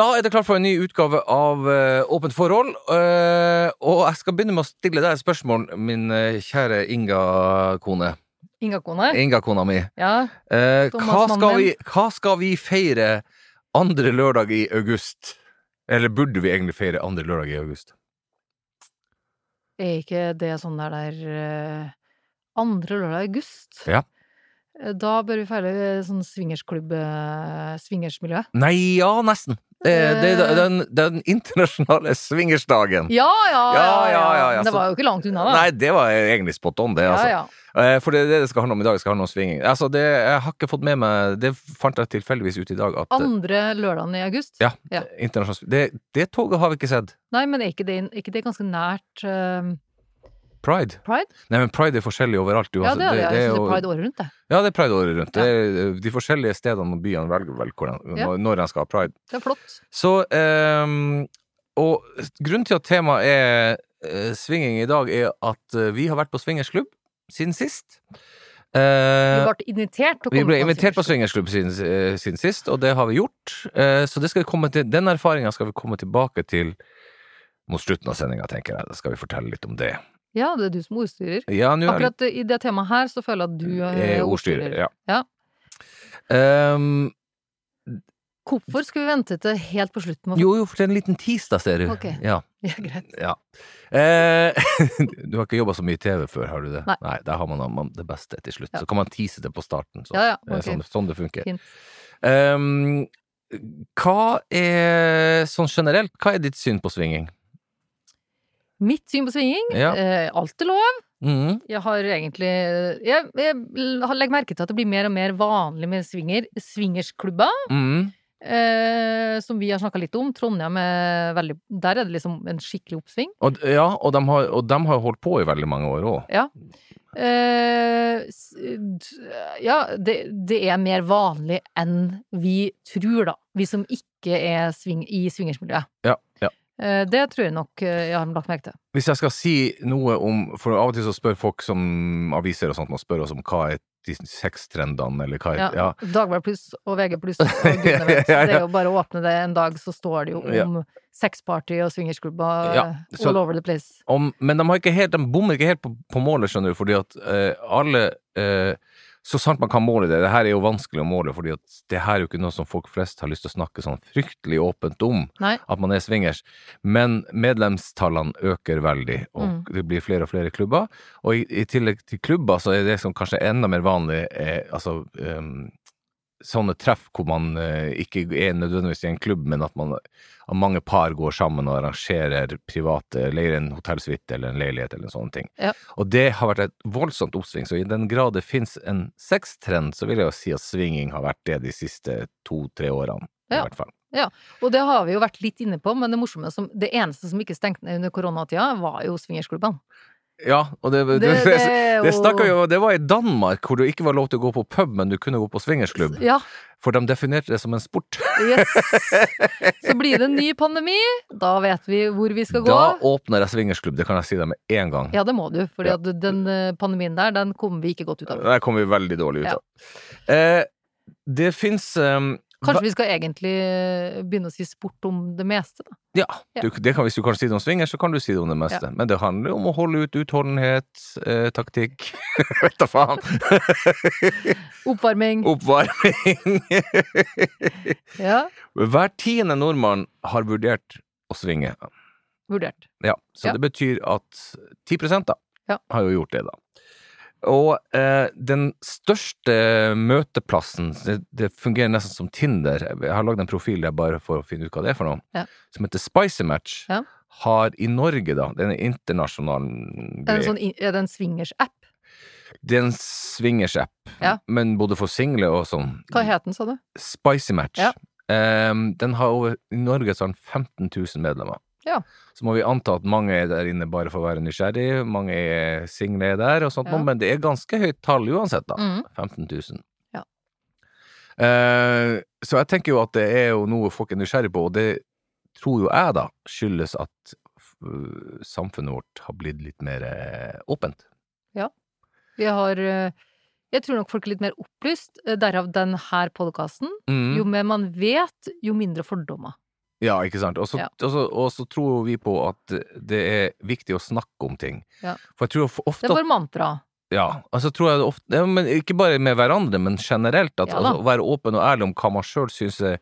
Da er det klart for en ny utgave av eh, Åpent forhold. eh, og jeg skal begynne med å stille deg et spørsmål, min eh, kjære Inga-kone. Inga-kone. Inga-kona mi. Ja. Hva, skal vi, hva skal vi feire andre lørdag i august? Eller burde vi egentlig feire andre lørdag i august? Er ikke det sånn der der andre lørdag i august? Ja. Eh, Da bør vi feile sånn swingersklubb, eh, swingersmiljø. Nei, ja, nesten. Det, det, det, den, den internasjonale swingersdagen. Ja, ja, ja! Ja, ja, ja, det var jo ikke langt unna, da. Nei, det var egentlig spot on, det. altså. ja, ja. Eh, For det er det det skal handle om i dag. Det skal handle om svinging. Altså, det, jeg har ikke fått med meg Det fant jeg tilfeldigvis ut i dag. At eh, Andre lørdagen i august? Ja. Ja. det, det toget har vi ikke sett. Nei, men er ikke det, er ikke det ganske nært eh, Pride. pride? Nei, men pride er forskjellig overalt. Ja, uansett. det er det. Jeg synes det er pride året rundt, det. Ja, det er pride året rundt. Det er, de forskjellige stedene og byene velger vel Ja. når, de skal ha pride. Det er flott. Så um, Og grunnen til at temaet er uh, svinging i dag, er at uh, vi har vært på swingersklubb siden sist. Vi Eh, ble invitert til å vi komme på invitert på swingersklubb. siden, eh, siden sist, og det har vi gjort. Eh, Så det vi til, den erfaringa skal vi komme tilbake til mot slutten av sendinga, tenker jeg. Da skal vi fortelle litt om det. Ja, det er du som er ordstyrer. Ja, er Akkurat i det temaet her så føler jeg at du er er ordstyrer. Ja. Ja. Um... Hvorfor skal vi vente til helt på slutten? jo, jo, for det er en liten tis, da, ser du. Ok. Ja. Ja, greit. Ja. Eh, du har ikke jobba så mye i TV før, har du det? Nei. der har man, det beste til slutt. Ja. Så kan man tease det på starten. Så. Ja, ja, Det er sånn, sånn det funker. Ehm, hva er sånn generelt, hva er ditt syn på svinging? Mitt syn på svinging? Ja. Eh, alt er lov. Mm. Jeg har egentlig Jeg, jeg har- legger merke til at det blir mer og mer vanlig med swinger. Swingersklubber, Mm. eh, som vi har snakka litt om. Trondheim er veldig Der er det liksom en skikkelig oppsving. Og, ja, og de, har, og de har holdt på i veldig mange år òg. Eh, ja, det, det er mer vanlig enn vi tror, da. Vi som ikke er swing, i swingersmiljøet. Ja, ja. Eh, det tror jeg nok eh, jeg har lagt merke til. Hvis jeg skal si noe om For av og til så spør folk som aviser og sånt, man spør oss om hva er de sextrendene, eller hva er Ja. ja. Dagbladet Pluss og VG Pluss og gudene vet. Ja, ja. Det er jo bare å åpne det en dag, så står det jo Ja. om sexparty og swingersklubber Ja, eh, så- all over the place. om, men de, har ikke helt, de bommer ikke helt på, på målet, skjønner du, fordi at uh, alle eh, Så sant man kan måle det, det her er jo vanskelig å måle, fordi det her er jo ikke noe som folk flest har lyst til å snakke sånn fryktelig åpent om, Nei. at man er swingers. Men medlemstallene øker veldig, og Mm. det blir flere og flere klubber. Og i, i tillegg til klubber, så er det som kanskje er enda mer vanlig, er altså ehm, sånne treff hvor man eh, ikke er nødvendigvis i en klubb, men at man at mange par går sammen og arrangerer private, leier en hotellsuite eller en leilighet eller sånne ting. Ja. Og det har vært et voldsomt oppsving, så i den grad det fins en sextrend, så vil jeg jo si at svinging har vært det de siste to-tre årene, i hvert fall. Ja, Og det har vi jo vært litt inne på, men det morsomme som Det eneste som ikke stengte ned under koronatida, var jo swingersklubbene. Ja, og det, det, Det- det, det det, jo- det var i Danmark, hvor det ikke var lov til å gå på pub, men du kunne gå på swingersklubb. Ja, For de definerte det som en sport. yes. Så blir det en ny pandemi, da vet vi hvor vi skal gå. Da åpner jeg swingersklubb, det kan jeg si deg med en gang. Ja, det må du, for Ja. den eh, pandemien der, den kommer vi ikke godt ut av. Der kom vi veldig dårlig ut Ja. av. Eh, det fins um, Kanskje vi skal egentlig eh, begynne å si sport om det meste, da. Ja, Ja. Du, det kan, hvis du kan si det om swinger, så kan du si det om det meste. Men det handler jo om å holde ut utholdenhet, eh, taktikk Vet da faen. Oppvarming. Oppvarming. Ja, Hver tiende nordmann har vurdert å svinge. vurdert. Ja, så Ja. det betyr at 10 da Ja. har jo gjort det, da. Og eh, den største møteplassen, det, det fungerer nesten som Tinder, jeg har lagd en profil der bare for å finne ut hva det er for noe, Ja. som heter Spicy Match, Ja. har i Norge, da, det er internasjonal Er det en, sånn, er det en swingers-app? Det er en swingers-app, Ja. men både for single og sånn. Hva het den, sa du? Spicy Match. Ehm, den har over, I Norge så har den 15 000 medlemmer. Ja. Så må vi anta at mange er der inne bare for å være nysgjerrig, mange er single er der og sånt, Ja. men det er ganske høyt tall uansett, da. Mm. 15 000. Ja. Eh, så jeg tenker jo at det er jo noe folk er nysgjerrig på, og det tror jo jeg da skyldes at uh, samfunnet vårt har blitt litt mer åpent. åpent. Vi har eh, Jeg tror nok folk er litt mer opplyst, eh, derav den her podkasten. Mm. Jo mer man vet, jo mindre fordommer. Ja, ikke sant. Og så, Ja. og så, tror vi på at det er viktig å snakke om ting. Ja. For jeg tror ofte Det er vår mantra. Ja, altså tror jeg ofte ja, men Ikke bare med hverandre, men generelt. At, altså, å være åpen og ærlig om hva man sjøl syns er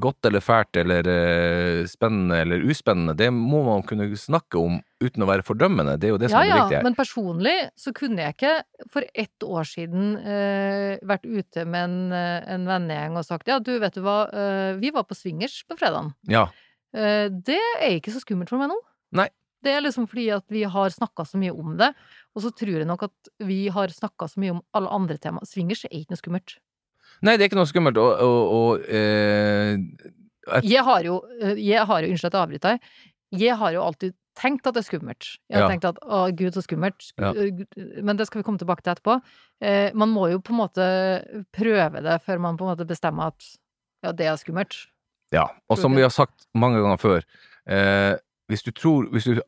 godt eller fælt eller eh, spennende eller uspennende, det må man kunne snakke om uten å være fordømmende. Det er jo det som Ja er det ja, viktige her. men personlig så kunne jeg ikke for ett år siden eh, vært ute med en, eh, en vennegjeng og sagt ja, du, vet du hva, eh, vi var på swingers på fredagen. Ja. Eh, det er ikke så skummelt for meg nå. Nei. Det er liksom fordi at vi har snakka så mye om det, og så tror jeg nok at vi har snakka så mye om alle andre tema. Swingers er ikke noe skummelt. Nei, det er ikke noe skummelt, og, og, og eh, Et- Jeg har jo, eh, jeg har jo, unnskyld at jeg avbryter deg, jeg har jo alltid tenkt at det er skummelt. Jeg har Ja. tenkt at å gud, så skummelt. Ja. Eh, Men det skal vi komme tilbake til etterpå. Eh, man må jo på en måte prøve det før man på en måte bestemmer at ja, det er skummelt. Ja, og som vi har sagt mange ganger før, eh, hvis du tror Hvis du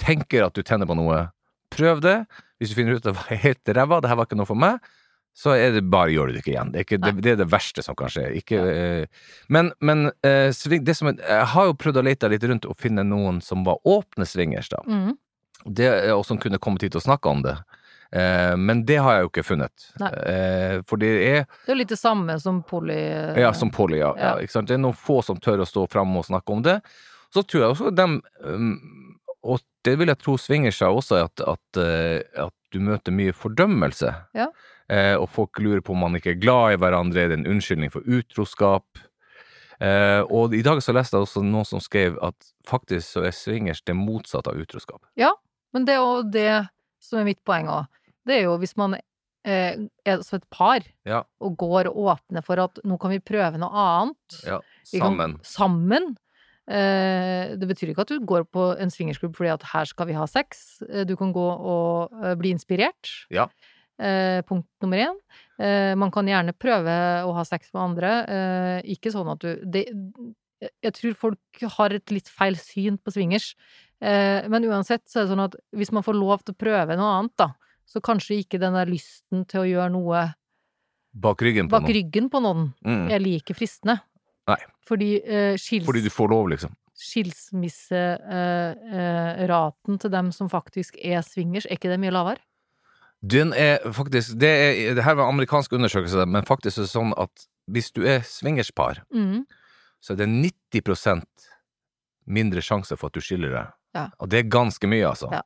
tenker at du tenner på noe, prøv det. Hvis du finner ut at det var helt ræva, det her var ikke noe for meg, så er det bare gjør du det ikke igjen. Det er, ikke, det, det er det verste som kan skje. Ikke, eh, men men uh, sving, det som jeg har jo prøvd å lete litt rundt og finne noen som var åpne swingers, da. Mm. Det, og som kunne kommet hit og snakke om det. Eh, men det har jeg jo ikke funnet. Eh, for det er Det er jo litt det samme som poly... ja, som poly, ja. ja. Ja. Det er noen få som tør å stå fram og snakke om det. Så tror jeg også dem um, Og det vil jeg tro svinger seg også, at, at, eh, at du møter mye fordømmelse. Ja. Eh, og folk lurer på om man ikke er glad i hverandre, er det en unnskyldning for utroskap? Eh, og i dag så leste jeg også noen som skrev at faktisk så er swingers det motsatte av utroskap. Ja, Men det er jo det som er mitt poeng òg. Det er jo hvis man eh, er som et par Ja. og går og åpner for at nå kan vi prøve noe annet. Ja, sammen. kan- sammen. Eh, det betyr ikke at du går på en swingersklubb fordi at her skal vi ha sex. Eh, Du kan gå og bli inspirert. Ja. Eh, punkt nummer én. Eh, man kan gjerne prøve å ha sex med andre. Eh, ikke sånn at du det, Jeg tror folk har et litt feil syn på swingers. Eh, men uansett så er det sånn at hvis man får lov til å prøve noe annet, da, så kanskje ikke den der lysten til å gjøre noe Bak ryggen på bak noen. ryggen på noen Mm. er like fristende. Nei. Fordi eh, skils Fordi du får lov, liksom. skilsmisseraten til dem som faktisk er swingers, er ikke det mye lavere? Den er faktisk Det, er, det her var en amerikansk undersøkelse, men faktisk er det sånn at hvis du er swingerspar, Mm. så er det 90% mindre sjanse for at du skiller deg. Ja. Og det er ganske mye, altså. Ja.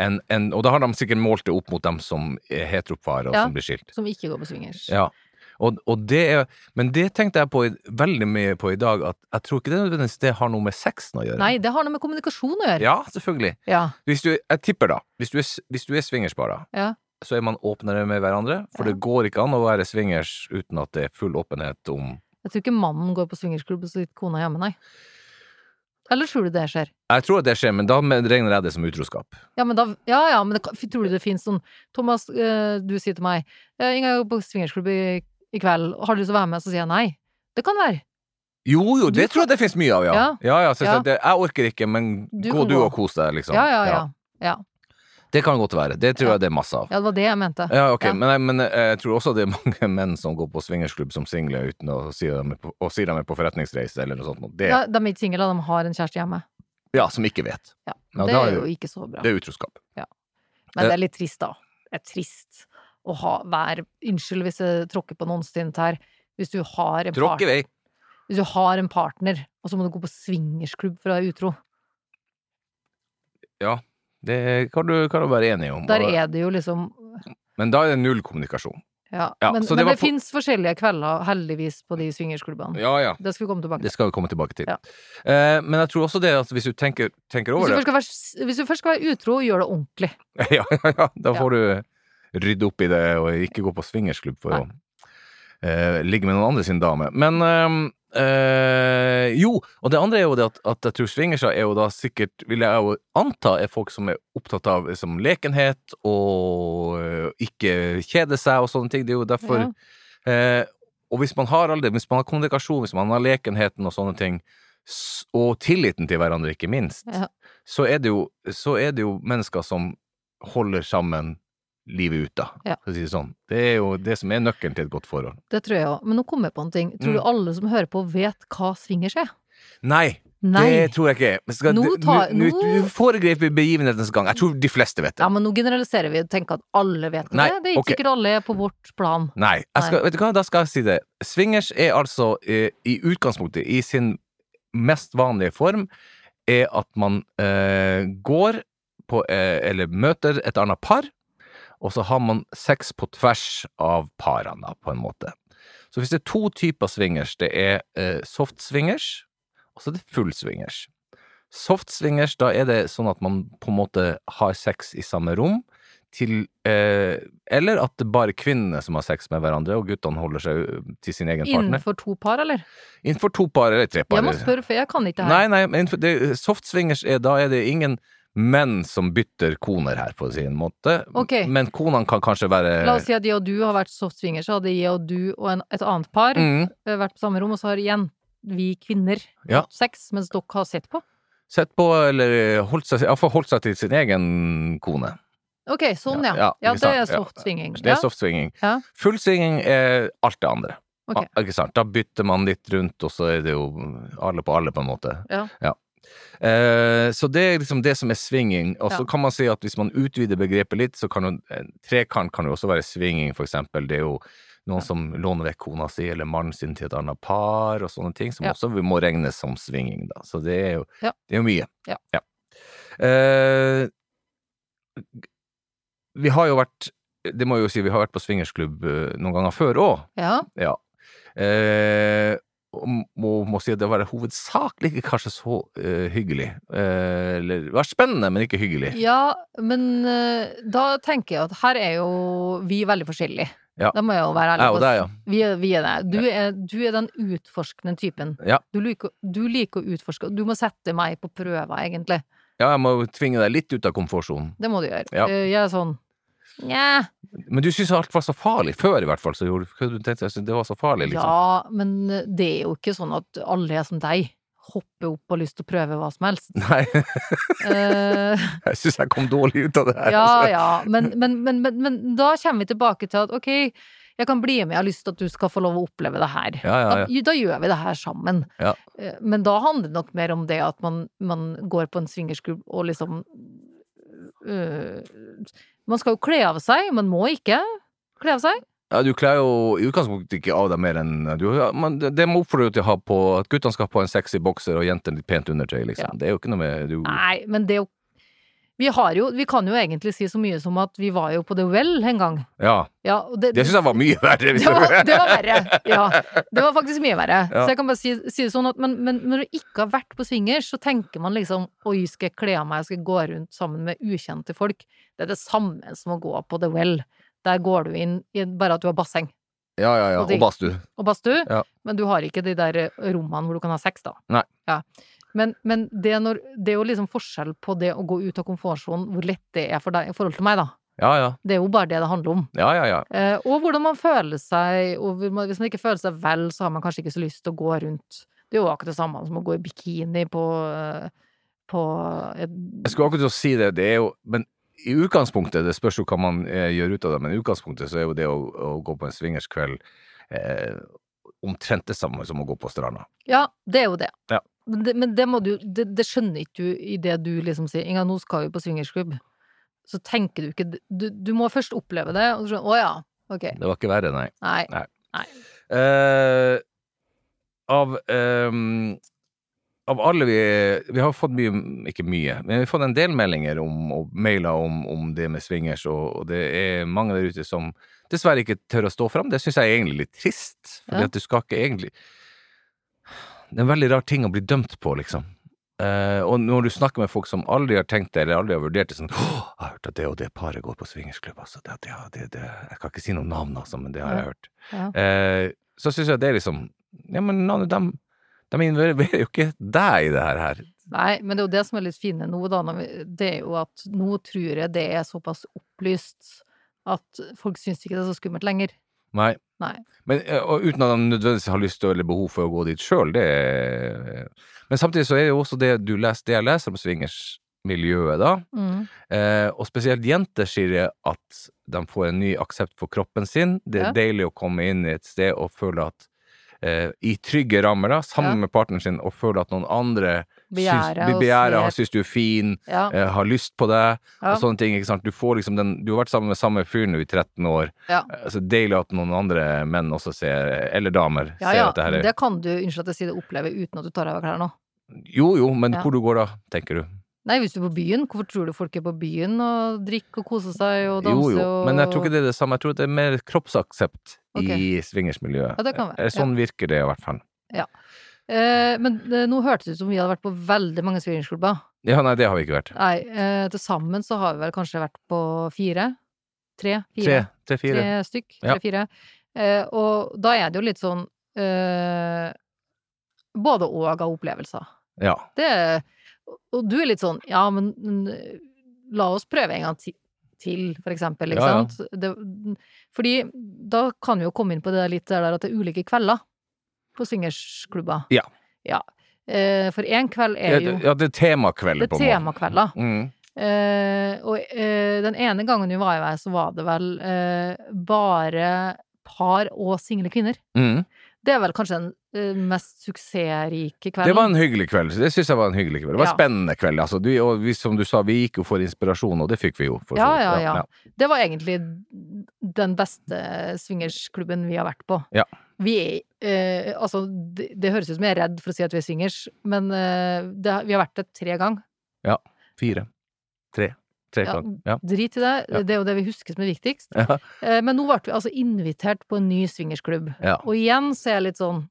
En, en, og da har de sikkert målt det opp mot dem som er heteropare og Ja. som blir skilt. Som ikke går på swingers. Ja. Og, og det er, men det tenkte jeg på veldig mye på i dag, at jeg tror ikke det nødvendigvis det har noe med sexen å gjøre. Nei, det har noe med kommunikasjon å gjøre. Ja, selvfølgelig. Ja. Du, jeg tipper da, hvis du er, hvis du er swingerspar da, Ja. Så er man åpnere med hverandre, for Ja. det går ikke an å være swingers uten at det er full åpenhet om Jeg tror ikke mannen går på swingersklubb og sitter kona hjemme, nei. Eller tror du det skjer? Jeg tror at det skjer, men da regner jeg det som utroskap. Ja, men da Ja, ja, men det, tror du det finnes sånn Thomas, eh, du sier til meg eh, 'Inga, jeg går på swingersklubb i, i kveld, har du lyst til å være med?' Så sier jeg nei. Det kan være. Jo, jo, det Du tror jeg det finnes mye av, ja. Ja. Ja, ja, det, jeg orker ikke, men Du gå du gå. og kos deg, liksom. Ja, ja, ja. Ja, Det kan godt være. Det tror Ja. jeg det er masse av. ja det var det jeg mente. Ja, ok, Ja. Men, men jeg tror også det er mange menn som går på swingersklubb som single uten å si dem på, og sier de er på forretningsreise eller noe sånt. Det, Ja, de er ikke single, de har en kjæreste hjemme. ja, som ikke vet. Ja, Ja, det da er jo ikke så bra. Det er utroskap. Men det er litt trist, da. Det er trist å ha være Unnskyld hvis jeg tråkker på noen stint her. Hvis du har en, Tråkker vei. hvis du har en partner, og så må du gå på swingersklubb for å være utro. Det kan du, kan du være enig om. Der er det jo liksom Men da er det null kommunikasjon. Ja. Ja, men det men det på- fins forskjellige kvelder, heldigvis, på de swingersklubbene. Ja, ja. Det skal vi komme tilbake til. Det skal vi komme tilbake til. Ja. Eh, men jeg tror også det at hvis du tenker, tenker Hvis du, det være, hvis du først skal være utro, gjør det ordentlig. ja, ja, ja, da får du rydde opp i det og ikke gå på swingersklubb for å eh, ligge med noen andre sin dame. Men Uh, eh, jo, og det andre er jo det at, at jeg tror swingerser er jo da sikkert, vil jeg jo anta, er folk som er opptatt av liksom, lekenhet og uh, ikke kjede seg og sånne ting. Det er jo derfor Ja. uh, Og hvis man har alle, hvis man har kommunikasjon, hvis man har lekenheten og sånne ting, og tilliten til hverandre, ikke minst, Ja. så, er det jo, så er det jo mennesker som holder sammen livet ut, da, Ja. for å si det sånn. Det er jo det som er nøkkelen til et godt forhold. Det tror jeg òg. Men nå kom jeg på en ting. Tror Mm. du alle som hører på, vet hva swingers er? Nei, Nei. det tror jeg ikke. Men skal, Nå tar- nå- nå- Du foregriper begivenhetens gang. Jeg tror de fleste vet det. Ja, men nå generaliserer vi og tenker at alle vet hva Nei, det er. Det er ikke okay. sikkert alle er på vårt plan. Nei. Skal, vet du hva, da skal jeg si det. Swingers er altså eh, i utgangspunktet, i sin mest vanlige form, er at man eh, går på eh, Eller møter et annet par, og så har man sex på tvers av parene, på en måte. Så hvis det er to typer swingers, det er eh, soft swingers, og så er det full swingers. Soft swingers, da er det sånn at man på en måte har sex i samme rom, til eh, Eller at det bare er kvinnene som har sex med hverandre, og guttene holder seg til sin egen partner. Innenfor to par, eller? Innenfor to par eller tre par. Jeg må spørre, for jeg kan ikke det Nei, her. nei, men innenfor det, soft swingers er da er det ingen menn som bytter koner her, på sin måte. Okay. Men konene kan kanskje være La oss si at jeg og du har vært soft swinger, så hadde jeg og du og en, et annet par mm, eh, vært på samme rom, og så har igjen vi kvinner Ja. hatt sex mens dere har sett på. Sett på, eller holdt seg, iallfall holdt seg til sin egen kone. Ok, sånn ja. Ja, Ja, det er sant? Soft swinging. Det er Ja. soft swinging. Ja. Full swinging er alt det andre. Ok. Ah? Da bytter man litt rundt, og så er det jo alle på alle, på en måte. Ja. Eh, så det er liksom det som er swinging. Og så Ja. kan man si at hvis man utvider begrepet litt, så kan jo en trekant kan jo også være swinging, for eksempel. Det er jo noen som låner vekk kona si eller mannen sin til et annet par, og sånne ting, som Ja. også må regnes som swinging, da. Så det er jo, Ja. det er jo mye. Ja. Eh, vi har jo vært Det må jeg jo si, vi har vært på swingersklubb eh, noen ganger før òg. Ja. Ja. Eh, må, må si at det var hovedsakelig ikke kanskje så uh, hyggelig. Uh, eller det var spennende, men ikke hyggelig. ja, men uh, da tenker jeg at her er jo vi veldig forskjellige. Ja. Da må jeg jo være ærlig på ja. Vi vi er det. Du er, du er den utforskende typen. Ja. Du, liker, du liker å utforske, og du må sette meg på prøver, egentlig. Ja, jeg må tvinge deg litt ut av komfortsonen. Det må du gjøre. Ja. Jeg er sånn Nja. Men du syntes alt var så farlig før, i hvert fall. Så du tenkte det var så farlig, liksom. Ja, men det er jo ikke sånn at alle er som deg. Hopper opp og har lyst til å prøve hva som helst. Nei, uh, jeg syns jeg kom dårlig ut av det her. ja, altså. ja. Men, men, men, men, da kommer vi tilbake til at ok, jeg kan bli med, jeg har lyst til at du skal få lov å oppleve det her. Ja, ja, ja. Da, da gjør vi det her sammen. Ja. Eh, Men da handler det nok mer om det at man, man går på en swingersklubb og liksom øh, Man skal jo kle av seg, man må ikke kle av seg. Ja, du kler jo i utgangspunktet ikke av deg mer enn du ja, men det, må oppfordre deg til å ha på at guttene skal ha på en sexy bokser og jentene litt pent undertøy, liksom. Ja. Det er jo ikke noe med du Nei, men det jo vi har jo, vi kan jo egentlig si så mye som at vi var jo på The Well en gang. Ja. Ja, og det, Det syns jeg var mye verre. Det var, det var verre. Ja. Det var faktisk mye verre. Ja. Så jeg kan bare si, si det sånn at men, men når du ikke har vært på swingers, så tenker man liksom Oi, skal jeg kle av meg, skal jeg gå rundt sammen med ukjente folk? Det er det samme som å gå på The Well. Der går du inn i bare at du har basseng Ja, ja, ja. Og badstue. og badstue, Ja. men du har ikke de der rommene hvor du kan ha sex, da. Nei. Ja. Men, men det, når, det er jo liksom forskjell på det å gå ut av komfortsonen, hvor lett det er for deg i forhold til meg, da. Ja, ja. Det er jo bare det det handler om. Ja, ja, ja. Eh, og hvordan man føler seg, og hvis man ikke føler seg vel, så har man kanskje ikke så lyst til å gå rundt. Det er jo akkurat det samme som å gå i bikini på, eh, på et, Jeg skulle akkurat til å si det, det er jo Men i utgangspunktet, det spørs jo hva man eh, gjør ut av det, men i utgangspunktet så er jo det å, å gå på en swingerskveld eh, omtrent det samme som å gå på stranda. Ja, det er jo det. Ja. Men det, men det må du det, det skjønner ikke du i det du liksom sier. Inga, nå skal vi på swingersklubb. Så tenker du ikke Du, du må først oppleve det, og så skjønner Å ja, ok. Det var ikke verre, nei. Nei. Eh, av ehm, av alle vi Vi har fått mye, ikke mye, men vi har fått en del meldinger om, og mailer om, om det med swingers, og, og det er mange der ute som dessverre ikke tør å stå fram. Det syns jeg er egentlig litt trist, fordi Ja. at du skal ikke egentlig Det er en veldig rar ting å bli dømt på, liksom. Uh, og når du snakker med folk som aldri har tenkt det, eller aldri har vurdert det sånn Åh, jeg har hørt at det og det paret går på swingersklubb, altså. Det, det, det, det, jeg kan ikke si noe navn, altså, men det har jeg hørt. Ja. Uh, så syns jeg det er liksom Ja, men navnet dem de involverer jo ikke deg i det her. Nei, men det er jo det som er litt fine nå, da. Det er jo at nå tror jeg det er såpass opplyst at folk syns ikke det er så skummelt lenger. Nei. Nei. Men, eh, og uten at de nødvendigvis har lyst til eller behov for å gå dit sjøl, det er- Men samtidig så er det jo også det du leser, det jeg leser om swingersmiljøet, da. Mm. Eh, og spesielt jenter sier at de får en ny aksept for kroppen sin. Det er Ja. deilig å komme inn i et sted og føle at eh, i trygge rammer, da, sammen Ja. med partneren sin, og føle at noen andre Begjæret syns, og ser- syns du er fin, Ja. eh, har lyst på deg, Ja. og sånne ting. ikke sant? Du får liksom den Du har vært sammen med samme fyr nå i 13 år. Ja. Eh, Så deilig at noen andre menn også ser, eller damer, Ja, ser ja, at det her er det kan du, unnskyld at jeg sier det, oppleve uten at du tar av deg klærne. Jo, jo, men Ja. hvor du går da, tenker du? Nei, hvis du er på byen, hvorfor tror du folk er på byen og drikker og koser seg og danser og jo, jo, men jeg tror ikke det er det samme. Jeg tror det er mer kroppsaksept okay. i swingersmiljøet. Ja, det kan være, Sånn Sånn virker det i hvert fall. Eh, men det, nå hørtes det ut som vi hadde vært på veldig mange swingersklubber. Ja, nei, det har vi ikke vært. Nei, eh, til sammen så har vi vel kanskje vært på fire? Tre? Fire? tre, fire. Tre stykk? Ja. Tre-fire. Eh, og da er det jo litt sånn eh, Både og av opplevelser. Ja. Det Og du er litt sånn Ja, men mm, la oss prøve en gang ti- til, for eksempel, ikke Ja, ja. sant? Det, fordi da kan vi jo komme inn på det der litt der at det er ulike kvelder på swingersklubber. Ja. Ja. Eh, for én kveld er jo ja, det er temakvelder, Det på er en måte. temakvelder. Mm. Eh, og eh, den ene gangen vi var i vei, så var det vel eh, bare par og single kvinner. Mm. Det er vel kanskje den mest suksessrike kvelden. Det var en hyggelig kveld. Det syns jeg var en hyggelig kveld. Det var en spennende kveld. Altså, du, og vi, som du sa, vi gikk jo for inspirasjon, og det fikk vi jo. For så Ja, ja, ja. Det var egentlig den beste swingersklubben vi har vært på. Ja. Vi er eh, Altså, det, det høres ut som jeg er redd for å si at vi er swingers, men eh, det, vi har vært det tre ganger. Fire. Tre. Tre Ja. ganger. Ja. Drit i det. Ja. Det er jo det vi husker som er viktigst. Ja. Eh, men nå ble vi altså invitert på en ny swingersklubb. ja. Og igjen så er jeg litt sånn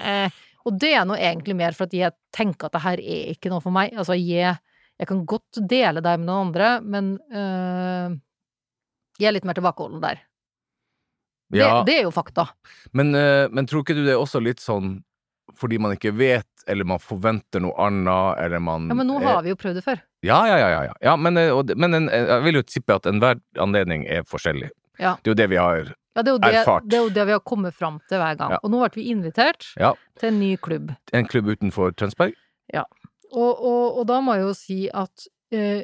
eh, Og det er nå egentlig mer for at jeg tenker at det her er ikke noe for meg. Altså, jeg, jeg kan godt dele det med noen andre, men eh, jeg er litt mer tilbakeholden der. Det, ja. det er jo fakta. Men, eh, men tror ikke du det er også litt sånn fordi man ikke vet, eller man forventer noe annet, eller man Ja, men nå eh, har vi jo prøvd det før. Ja, ja, ja. ja, ja. ja men eh, og men en, jeg vil jo tippe at enhver anledning er forskjellig. Ja. Det er jo det vi har Ja, det er det, det, er jo det vi har kommet fram til hver gang. Ja. Og nå ble vi invitert Ja. til en ny klubb. En klubb utenfor Tønsberg. Og, og, og da må jeg jo si at uh,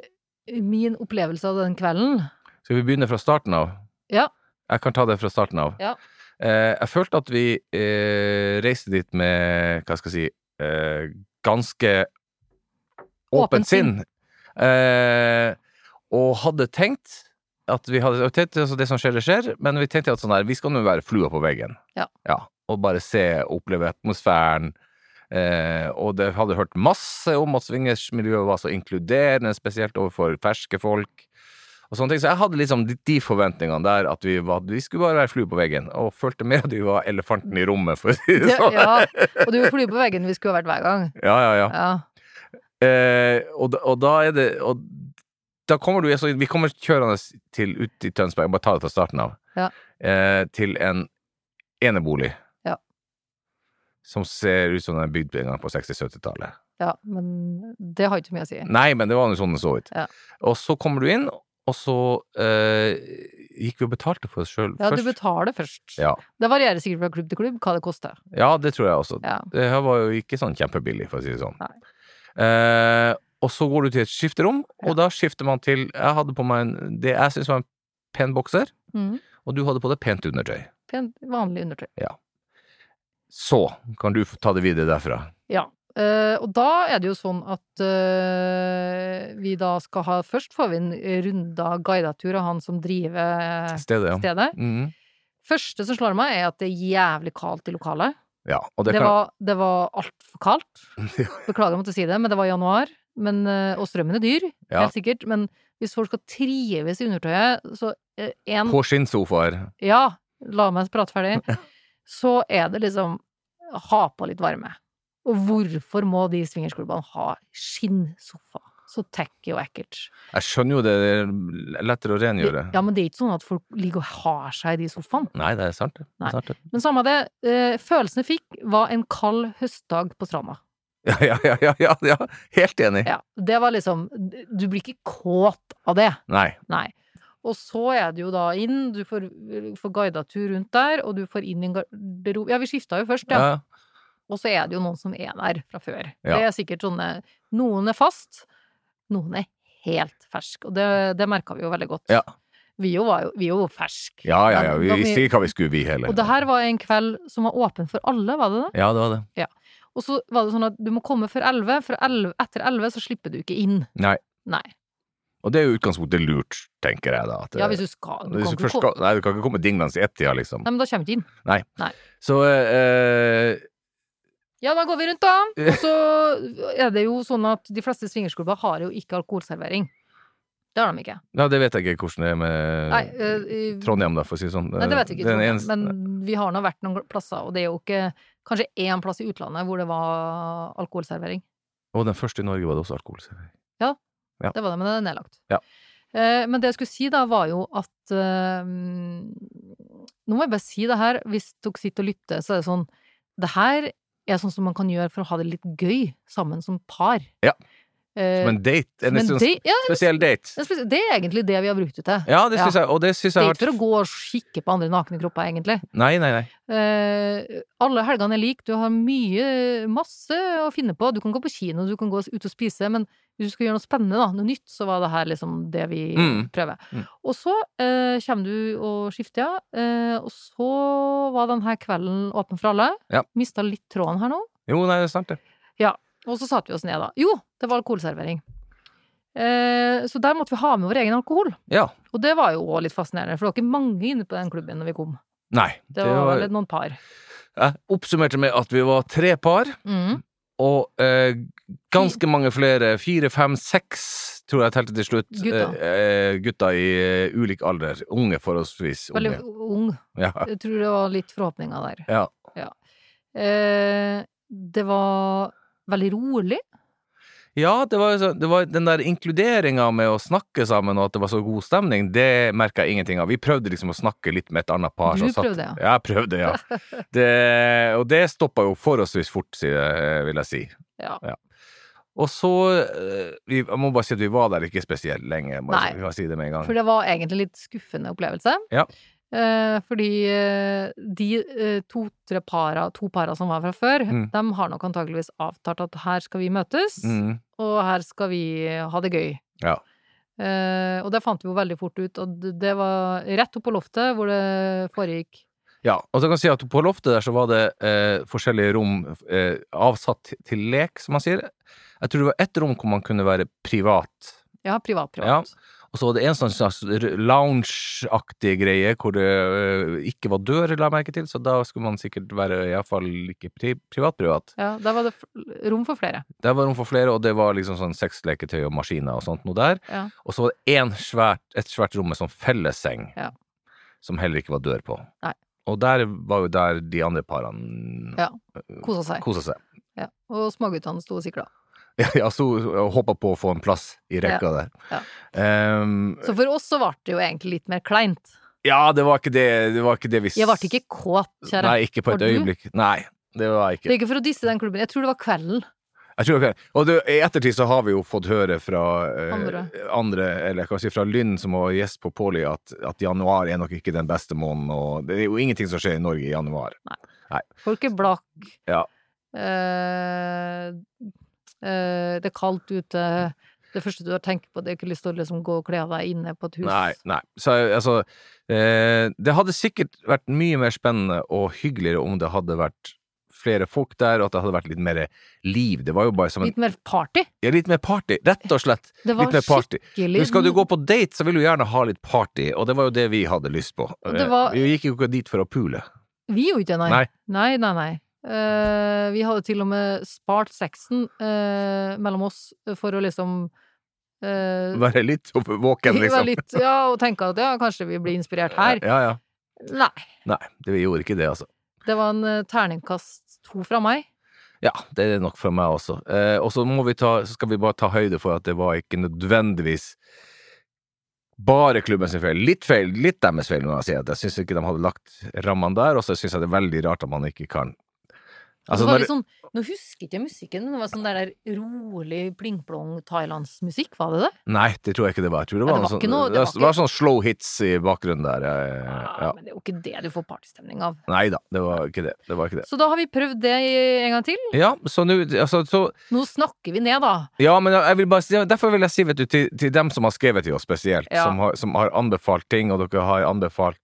min opplevelse av den kvelden Skal vi begynne fra starten av? Ja. Jeg kan ta det fra starten av. Ja. Eh, jeg følte at vi eh, reiste dit med, hva skal jeg si, eh, ganske Åpent sinn. Eh, og hadde tenkt at vi hadde og tenkte, altså Det som skjer, det skjer, men vi tenkte at sånn her, vi skal nå være flua på veggen. Ja. Og bare se og oppleve atmosfæren. Eh, og det hadde hørt masse om at swingersmiljøet var så inkluderende, spesielt overfor ferske folk. Og sånne ting. Så jeg hadde liksom de, de forventningene der at vi, var, vi skulle bare være flue på veggen, og følte mer at vi var elefanten i rommet, for å si det sånn. Ja, og du flyr på veggen vi skulle ha vært hver gang. Ja, ja, ja. Ja. Eh, og, og da er det og da kommer du altså, Vi kommer kjørende til ut i Tønsberg, bare ta det fra starten av, Ja. eh, til en enebolig. Ja. Som ser ut som den er bygd på 60-70-tallet. ja, men det har ikke mye å si. Nei, men det var nå sånn det så ut. Ja. Og så kommer du inn, og så eh, gikk vi og betalte for oss sjøl Ja, du først. betaler først. Ja. Det varierer sikkert fra klubb til klubb hva det koster. ja, det tror jeg også. Ja. Det her var jo ikke sånn kjempebillig, for å si det sånn. Eh, og så går du til et skifterom, og Ja. da skifter man til Jeg hadde på meg en, det jeg syns var en pen bokser, mm. og du hadde på deg pent undertøy. Pent, vanlig undertøy. Så kan du ta det videre derfra. Ja. Eh, og da er det jo sånn at uh, vi da skal ha Først får vi en runda guidatur av han som driver Stedet, ja. stedet. Mhm. Første som slår meg, er at det er jævlig kaldt i lokalet. ja. Og det, Det, kan var, det var altfor kaldt. Beklager om å måtte si det, men det var januar. Men, eh, og strømmen er dyr, Ja. helt sikkert. Men hvis folk skal trives i undertøyet, så eh, en På skinnsofaer. Ja, la meg prate ferdig. Så er det liksom ha på litt varme. Og hvorfor må de swingersklubbene ha skinnsofa? Så tacky og ekkelt. Jeg skjønner jo det, det er lettere å rengjøre. Ja, men det er ikke sånn at folk ligger og har seg i de sofaene. Nei, det er sant. det. Det er sant. det. Men samme det, eh, følelsen jeg fikk, var en kald høstdag på stranda. Ja, ja, ja, ja, ja, ja. Helt enig. Ja, det var liksom Du blir ikke kåt av det. Nei. Nei. Og så er det jo da inn, du får, får guida tur rundt der, og du får inn i en garderobe Ja, vi skifta jo først, ja. Ja. Og så er det jo noen som er der fra før. Ja. Det er sikkert sånne Noen er fast, noen er helt fersk, og det, det merka vi jo veldig godt. Ja. Vi jo var jo, vi jo ferske. Ja, ja, ja. Vi visste ikke hva vi skulle, vi heller. Og det her var en kveld som var åpen for alle, var det det? Ja, det var det. Og så var det sånn at du må komme før elleve, for 11, etter elleve så slipper du ikke inn. Nei. Nei. Og det er jo utgangspunktet lurt, tenker jeg da. At, Ja, hvis du skal. Du kan du ikke skal, nei, du kan ikke komme dinglende i ett-tida, liksom. Nei, men da kommer du ikke inn. Så eh, Ja, da går vi rundt, da. Og så er det jo sånn at de fleste swingersklubber har jo ikke alkoholservering. Det har de ikke. Ja, det vet jeg ikke hvordan det er med Nei, eh, Trondheim, da, for å si det sånn. Nei, det vet jeg ikke, eneste- men vi har nå vært noen plasser, og det er jo ikke kanskje én plass i utlandet hvor det var alkoholservering. Og den første i Norge var det også alkoholservering. Ja. Det var det, men det er nedlagt. Ja. Eh, men det jeg skulle si da, var jo at eh, Nå må jeg bare si det her, hvis dere sitter og lytter, så er det sånn Det her er sånn som man kan gjøre for å ha det litt gøy sammen som par. Ja. Eh, Som en date. En, en, sånn date, ja, spesiell date. det er det er egentlig det vi har brukt det til. Ja, det syns Ja. jeg, og det syns jeg har ikke for å gå og kikke på andre nakne kropper, egentlig. Nei, nei, nei. Uh, alle helgene er like, du har mye, masse å finne på. Du kan gå på kino, du kan gå ut og spise, men hvis du skal gjøre noe spennende, da, noe nytt, så var det her liksom det vi Mm. prøver. Mm. Og så eh, kommer du og skifter, ja. Eh, og så var denne kvelden åpen for alle. Ja. Mista litt tråden her nå. Jo, nei, det er sant, det. Og så satte vi oss ned, da. Jo, det var alkoholservering. Eh, så der måtte vi ha med vår egen alkohol. Ja. Og det var jo òg litt fascinerende, for det var ikke mange inne på den klubben når vi kom. Nei. Det var vel noen par. Jeg oppsummerte med at vi var tre par, Mm. Og eh, ganske mange flere, fire, fem, seks, tror jeg telte til slutt, Gutta. eh, gutter i eh, ulik alder. Unge, forholdsvis Veldig ung. Ja. Jeg tror det var litt forhåpninger der. ja. Eh, det var veldig rolig. Ja, det var, så- det var den der inkluderinga med å snakke sammen, og at det var så god stemning, det merka jeg ingenting av. Vi prøvde liksom å snakke litt med et annet par. Du satt- prøvde, ja. Ja, jeg prøvde, ja. Det, og det stoppa jo forholdsvis fort, vil jeg si. Ja. Og så eh, vi, Jeg må bare si at vi var der ikke spesielt lenge. Bare, Nei. Si det med en gang. For det var egentlig litt skuffende opplevelse. Ja. Eh, fordi eh, de eh, to-tre para, to para som var fra før, Mm. de har nok antakeligvis avtalt at her skal vi møtes, Mm, og her skal vi ha det gøy. Ja. Og det fant vi jo veldig fort ut, og det- var rett opp på loftet hvor det foregikk. ja. Og så kan jeg si at på loftet der så var det eh, forskjellige rom eh, avsatt til lek, som man sier. Jeg tror det var ett rom hvor man kunne være privat. Ja, privat, privat. Ja. Og så var det en sånn slags lounge-aktig greie hvor det eh, ikke var dør, la jeg merke til, så da skulle man sikkert være iallfall ikke privat-privat. Ja, da var det rom for flere. Der var rom for flere, og det var liksom sånn sexleketøy og maskiner og sånt noe der. Ja. Og så var det en svært, et svært rom med sånn fellesseng, Ja. som heller ikke var dør på. Nei. Og der var jo der de andre parene Ja. Kosa seg. kosa seg. Ja. Og småguttene sto og sikla. Ja, ja så håpa på å få en plass i rekka der. ja. Um, Så for oss så ble det jo egentlig litt mer kleint. ja, det var ikke det, det var ikke det vi Jeg ble ikke kåt, kjære. Nei, ikke på Var et du? øyeblikk. Nei, det var jeg Det er ikke. ikke for å disse den klubben, jeg tror det var kvelden. Jeg tror ikke. Og det, i ettertid så har vi jo fått høre fra eh, Andre. andre, eller hva skal jeg si, fra Lynn som var gjest på Påli, at, at januar er nok ikke den beste måneden, og det er jo ingenting som skjer i Norge i januar. Folk er blakke. Ja. Eh, det er kaldt ute. Det første du har tenkt på, det er ikke lyst til å liksom gå og kle av deg inne på et hus. Nei, nei. Så altså eh, Det hadde sikkert vært mye mer spennende og hyggeligere om det hadde vært flere folk der, og at det hadde vært litt mer liv. Det var jo bare som en Litt mer party. ja, Litt mer party, rett og slett. Det var Litt mer party. skikkelig Men skal du gå på date, så vil du gjerne ha litt party, og det var jo det vi hadde lyst på. Var- Vi gikk jo ikke dit for å pule. Vi gjorde ikke det, nei. Nei. Nei, nei, nei. Eh, vi hadde til og med spart sexen uh, mellom oss for å liksom uh, Være litt våken, liksom. litt, ja, og tenke at ja, kanskje vi blir inspirert her. Ja, ja. Nei. Nei, det, gjorde ikke det, altså. Det var en terningkast to fra meg. Ja, det er nok for meg også. Og så må vi ta, så skal vi bare ta høyde for at det var ikke nødvendigvis bare klubben sin feil. Litt feil, litt deres feil, når jeg sier At jeg syns ikke de hadde lagt rammene der, og så syns jeg det er veldig rart at man ikke kan Altså, var når, sånn, nå husker ikke jeg musikken, men det var sånn der, der rolig pling-plong thailandsmusikk, var det det? nei, det tror jeg ikke det var. Jeg tror det Ja, var, det var sånn, noe- det var det var sånn slow hits i bakgrunnen der. eh, Ja, Ja. Men det er jo ikke det du får partystemning av. Nei da, det var ikke det. Det var ikke det. Så da har vi prøvd det en gang til. Ja, så nå altså, så, Nå snakker vi ned, da. Ja, men jeg vil bare derfor vil jeg si vet du, til, til dem som har skrevet til oss spesielt, Ja. som, har, som har anbefalt ting, og dere har anbefalt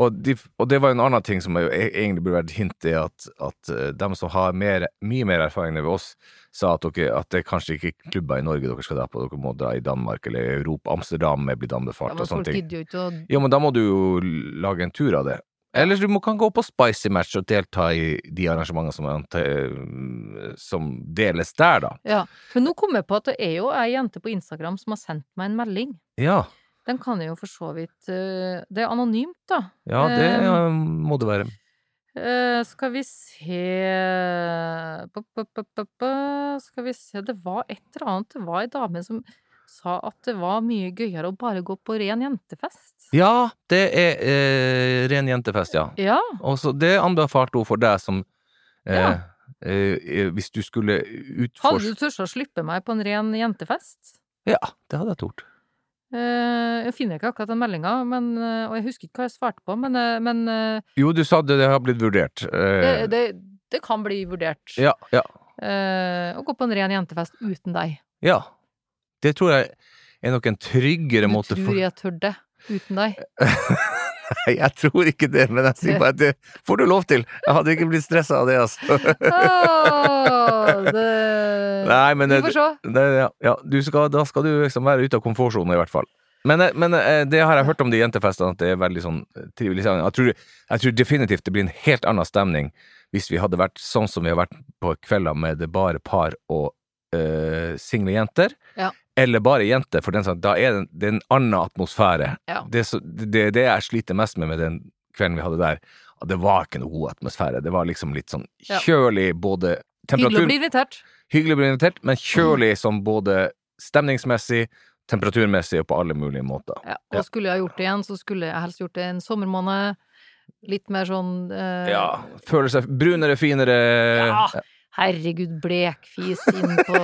og, de, og det var en annen ting som e- egentlig burde vært hint i, at, at de som har mer, mye mer erfaring enn oss, sa at, dere, at det kanskje ikke er klubber i Norge dere skal dra på, dere må dra i Danmark eller Europa. Amsterdam er blitt Ja, anbefalt ja, og sånne ting. jo å Jo, men da må du jo lage en tur av det. Eller du må, kan gå på Spicy Match og delta i de arrangementene som, er som deles der, da. Ja. Men nå kom jeg på at det er jo ei jente på Instagram som har sendt meg en melding. Ja, Den kan jo for så vidt eh, Det er anonymt, da. ja det Eh, må det være. Eh, skal vi se. Skal vi se Det var et eller annet. Det var ei dame som sa at det var mye gøyere å bare gå på ren jentefest. Ja, det er eh, ren jentefest, ja. Ja. Og så det anbefalte hun for deg som eh, Ja. eh, Hvis du skulle utforske Hadde du turt å slippe meg på en ren jentefest? Ja, det hadde jeg tort. Eh, jeg finner ikke akkurat den meldinga, eh, og jeg husker ikke hva jeg svarte på, men, eh, men Jo, du sa det, det har blitt vurdert. det, det, det kan bli vurdert. ja, ja, å gå på en ren jentefest uten deg. ja. Det tror jeg er nok en tryggere Du måte tror jeg tør det uten deg? Jeg tror ikke det, men jeg sier bare at det får du lov til. Jeg hadde ikke blitt stressa av det, altså. Oh, det Nei, men Vi får se. det, ja, ja, du skal, da skal du liksom være ute av komfortsonen, i hvert fall. Men, eh, men eh, det har jeg hørt om de jentefestene, at det er veldig sånn trivelig stemning. Jeg tror, jeg tror definitivt det blir en helt annen stemning hvis vi hadde vært sånn som vi har vært på kvelder med det bare par og eh, single jenter. Ja. Eller bare jenter, for den, da er det, det en annen atmosfære. Ja. Det, det, det jeg sliter mest med med den kvelden vi hadde der, at det var ikke noe god atmosfære. Det var liksom litt sånn kjølig både Hyggelig å bli invitert. Hyggelig å bli invitert, men kjølig som både stemningsmessig, temperaturmessig og på alle mulige måter. Ja, og skulle jeg gjort det igjen, så skulle jeg helst gjort det en sommermåned. Litt mer sånn eh, Ja, Føle seg brunere, finere Ja. Herregud, blekfis inn på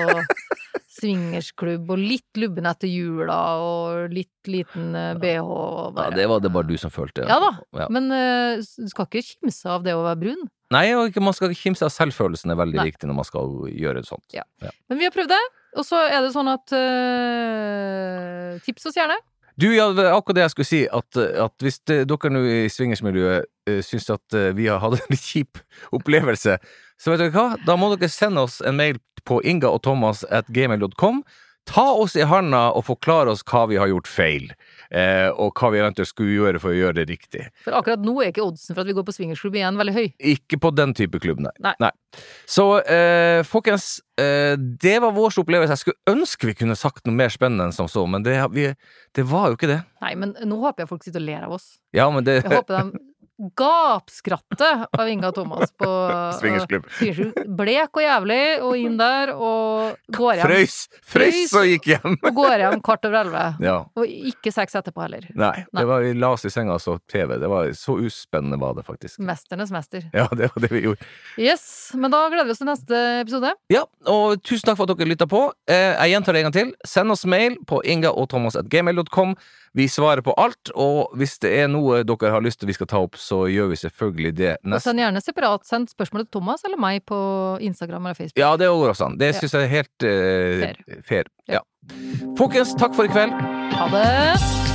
swingersklubb, og litt lubben etter jula, og litt liten eh, bh. og Ja, det var det bare du som følte. Ja da. Ja. Men uh, du skal ikke kimse av det å være brun. Nei, og man skal ikke kimse av selvfølelsen er veldig Nei. viktig når man skal gjøre sånt. Ja. Men vi har prøvd det, og så er det sånn at uh, Tips oss gjerne. Du, ja, akkurat det jeg skulle si, at, at hvis det, dere nå i swingersmiljøet uh, syns at uh, vi har hatt en litt kjip opplevelse, så vet dere hva, da må dere sende oss en mail på inga og thomas at gmail.com. Ta oss i handa og forklare oss hva vi har gjort feil, eh, og hva vi eventuelt skulle gjøre for å gjøre det riktig. For akkurat nå er ikke oddsen for at vi går på swingersklubb igjen veldig høy. Ikke på den type klubb, nei. Nei. Så eh, folkens, eh, det var vår opplevelse. Jeg skulle ønske vi kunne sagt noe mer spennende enn som så, men det, vi, det var jo ikke det. Nei, men nå håper jeg folk sitter og ler av oss. Ja, men det Jeg håper de gapskratter av Inga Thomas på Swingersklubb. Swingersklubb. Blek og jævlig, og inn der, og går hjem. Frøys! Frøys og gikk hjem! Og går hjem kvart over elleve. Ja. Og ikke seks etterpå heller. Nei, Nei. det var, vi la oss i senga og så TV. Det var Så uspennende var det faktisk. Mesternes mester. Ja, det var det vi gjorde. Yes, men da gleder vi oss til neste episode. Ja, og tusen takk for at dere lytta på. Eh, jeg gjentar det en gang til. Send oss mail på ingaogthomas.gmail.com. Vi svarer på alt, og hvis det er noe dere har lyst til vi skal ta opp, så gjør vi selvfølgelig det Og send gjerne separat sendt spørsmål til Thomas eller meg på Instagram eller Facebook. Ja, det går også an. Det syns jeg er helt uh, Fair. fair. Ja. Ja. Folkens, takk for i kveld. Ha det!